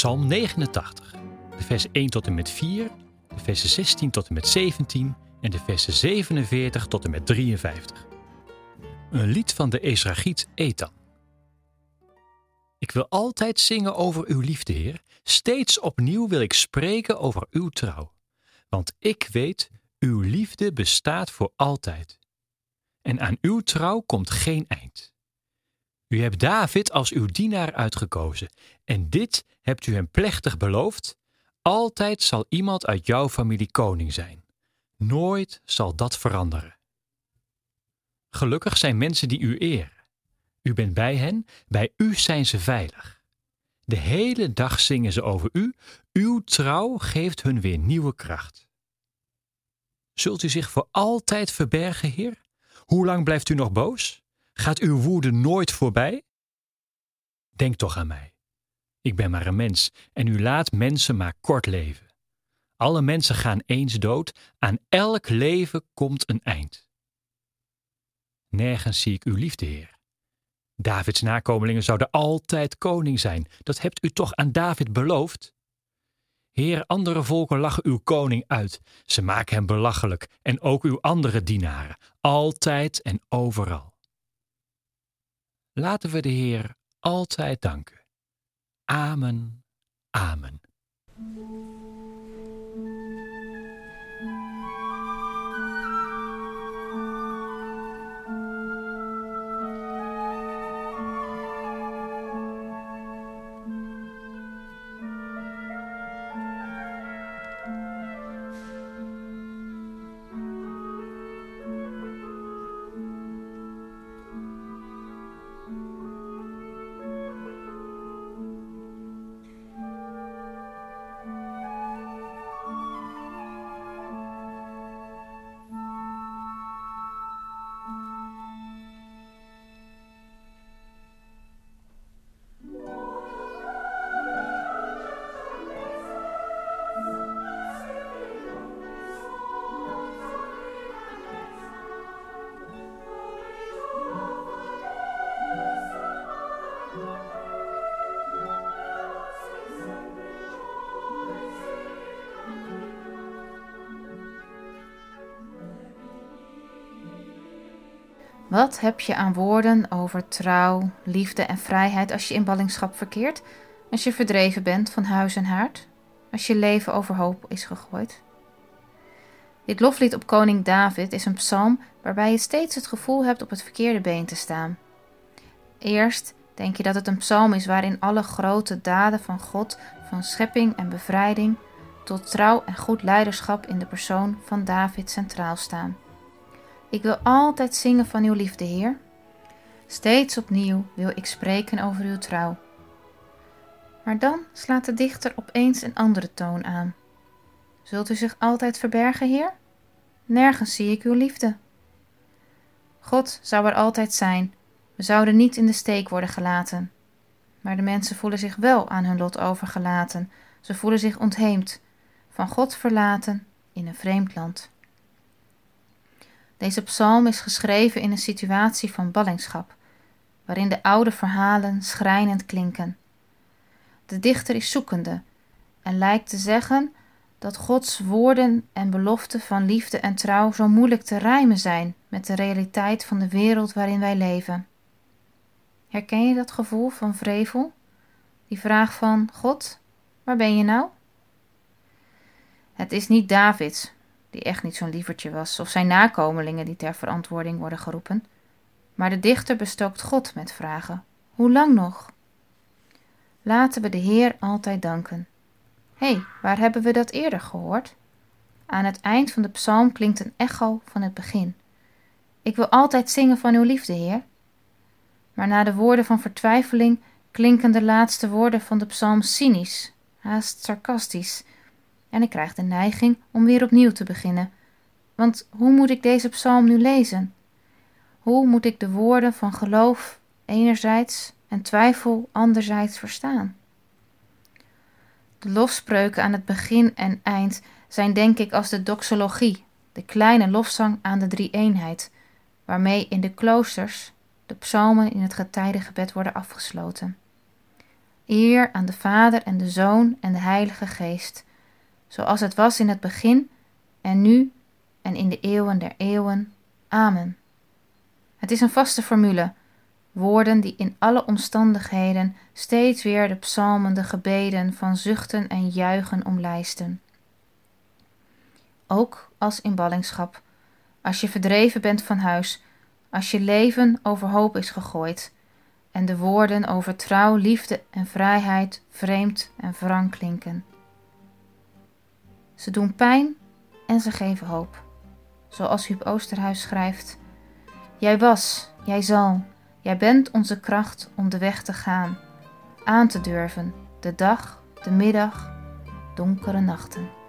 Psalm 89, de vers 1 tot en met 4, de versen 16 tot en met 17 en de versen 47 tot en met 53. Een lied van de Esrachiet Ethan. Ik wil altijd zingen over uw liefde, Heer. Steeds opnieuw wil ik spreken over uw trouw. Want ik weet, uw liefde bestaat voor altijd. En aan uw trouw komt geen eind. U hebt David als uw dienaar uitgekozen, en dit hebt u hem plechtig beloofd: altijd zal iemand uit jouw familie koning zijn. Nooit zal dat veranderen. Gelukkig zijn mensen die u eren. U bent bij hen, bij u zijn ze veilig. De hele dag zingen ze over u, uw trouw geeft hun weer nieuwe kracht. Zult u zich voor altijd verbergen, Heer? Hoe lang blijft u nog boos? Gaat uw woede nooit voorbij? Denk toch aan mij. Ik ben maar een mens en u laat mensen maar kort leven. Alle mensen gaan eens dood, aan elk leven komt een eind. Nergens zie ik uw liefde, Heer. Davids nakomelingen zouden altijd koning zijn. Dat hebt u toch aan David beloofd? Heer, andere volken lachen uw koning uit. Ze maken hem belachelijk en ook uw andere dienaren, altijd en overal. Laten we de Heer altijd danken. Amen. Amen. Wat heb je aan woorden over trouw, liefde en vrijheid als je in ballingschap verkeert? Als je verdreven bent van huis en haard? Als je leven overhoop is gegooid? Dit loflied op koning David is een psalm waarbij je steeds het gevoel hebt op het verkeerde been te staan. Eerst denk je dat het een psalm is waarin alle grote daden van God, van schepping en bevrijding, tot trouw en goed leiderschap in de persoon van David centraal staan. Ik wil altijd zingen van uw liefde, Heer. Steeds opnieuw wil ik spreken over uw trouw. Maar dan slaat de dichter opeens een andere toon aan. Zult u zich altijd verbergen, Heer? Nergens zie ik uw liefde. God zou er altijd zijn. We zouden niet in de steek worden gelaten. Maar de mensen voelen zich wel aan hun lot overgelaten. Ze voelen zich ontheemd, van God verlaten in een vreemd land. Deze psalm is geschreven in een situatie van ballingschap, waarin de oude verhalen schrijnend klinken. De dichter is zoekende en lijkt te zeggen dat Gods woorden en beloften van liefde en trouw zo moeilijk te rijmen zijn met de realiteit van de wereld waarin wij leven. Herken je dat gevoel van vrevel? Die vraag van God, waar ben je nou? Het is niet Davids, die echt niet zo'n lievertje was, of zijn nakomelingen die ter verantwoording worden geroepen. Maar de dichter bestookt God met vragen: Hoe lang nog? Laten we de Heer altijd danken. Hé, hey, waar hebben we dat eerder gehoord? Aan het eind van de psalm klinkt een echo van het begin. Ik wil altijd zingen van uw liefde, Heer. Maar na de woorden van vertwijfeling klinken de laatste woorden van de psalm cynisch, haast sarcastisch en ik krijg de neiging om weer opnieuw te beginnen. Want hoe moet ik deze psalm nu lezen? Hoe moet ik de woorden van geloof enerzijds en twijfel anderzijds verstaan? De lofspreuken aan het begin en eind zijn denk ik als de doxologie, de kleine lofzang aan de drie-eenheid, waarmee in de kloosters de psalmen in het getijdengebed worden afgesloten. Eer aan de Vader en de Zoon en de Heilige Geest, zoals het was in het begin en nu en in de eeuwen der eeuwen. Amen. Het is een vaste formule, woorden die in alle omstandigheden steeds weer de psalmen, de gebeden van zuchten en juichen omlijsten. Ook als in ballingschap, als je verdreven bent van huis, als je leven overhoop is gegooid en de woorden over trouw, liefde en vrijheid vreemd en wrang klinken. Ze doen pijn en ze geven hoop. Zoals Huub Oosterhuis schrijft: Jij was, jij zal, jij bent onze kracht om de weg te gaan, aan te durven, de dag, de middag, donkere nachten.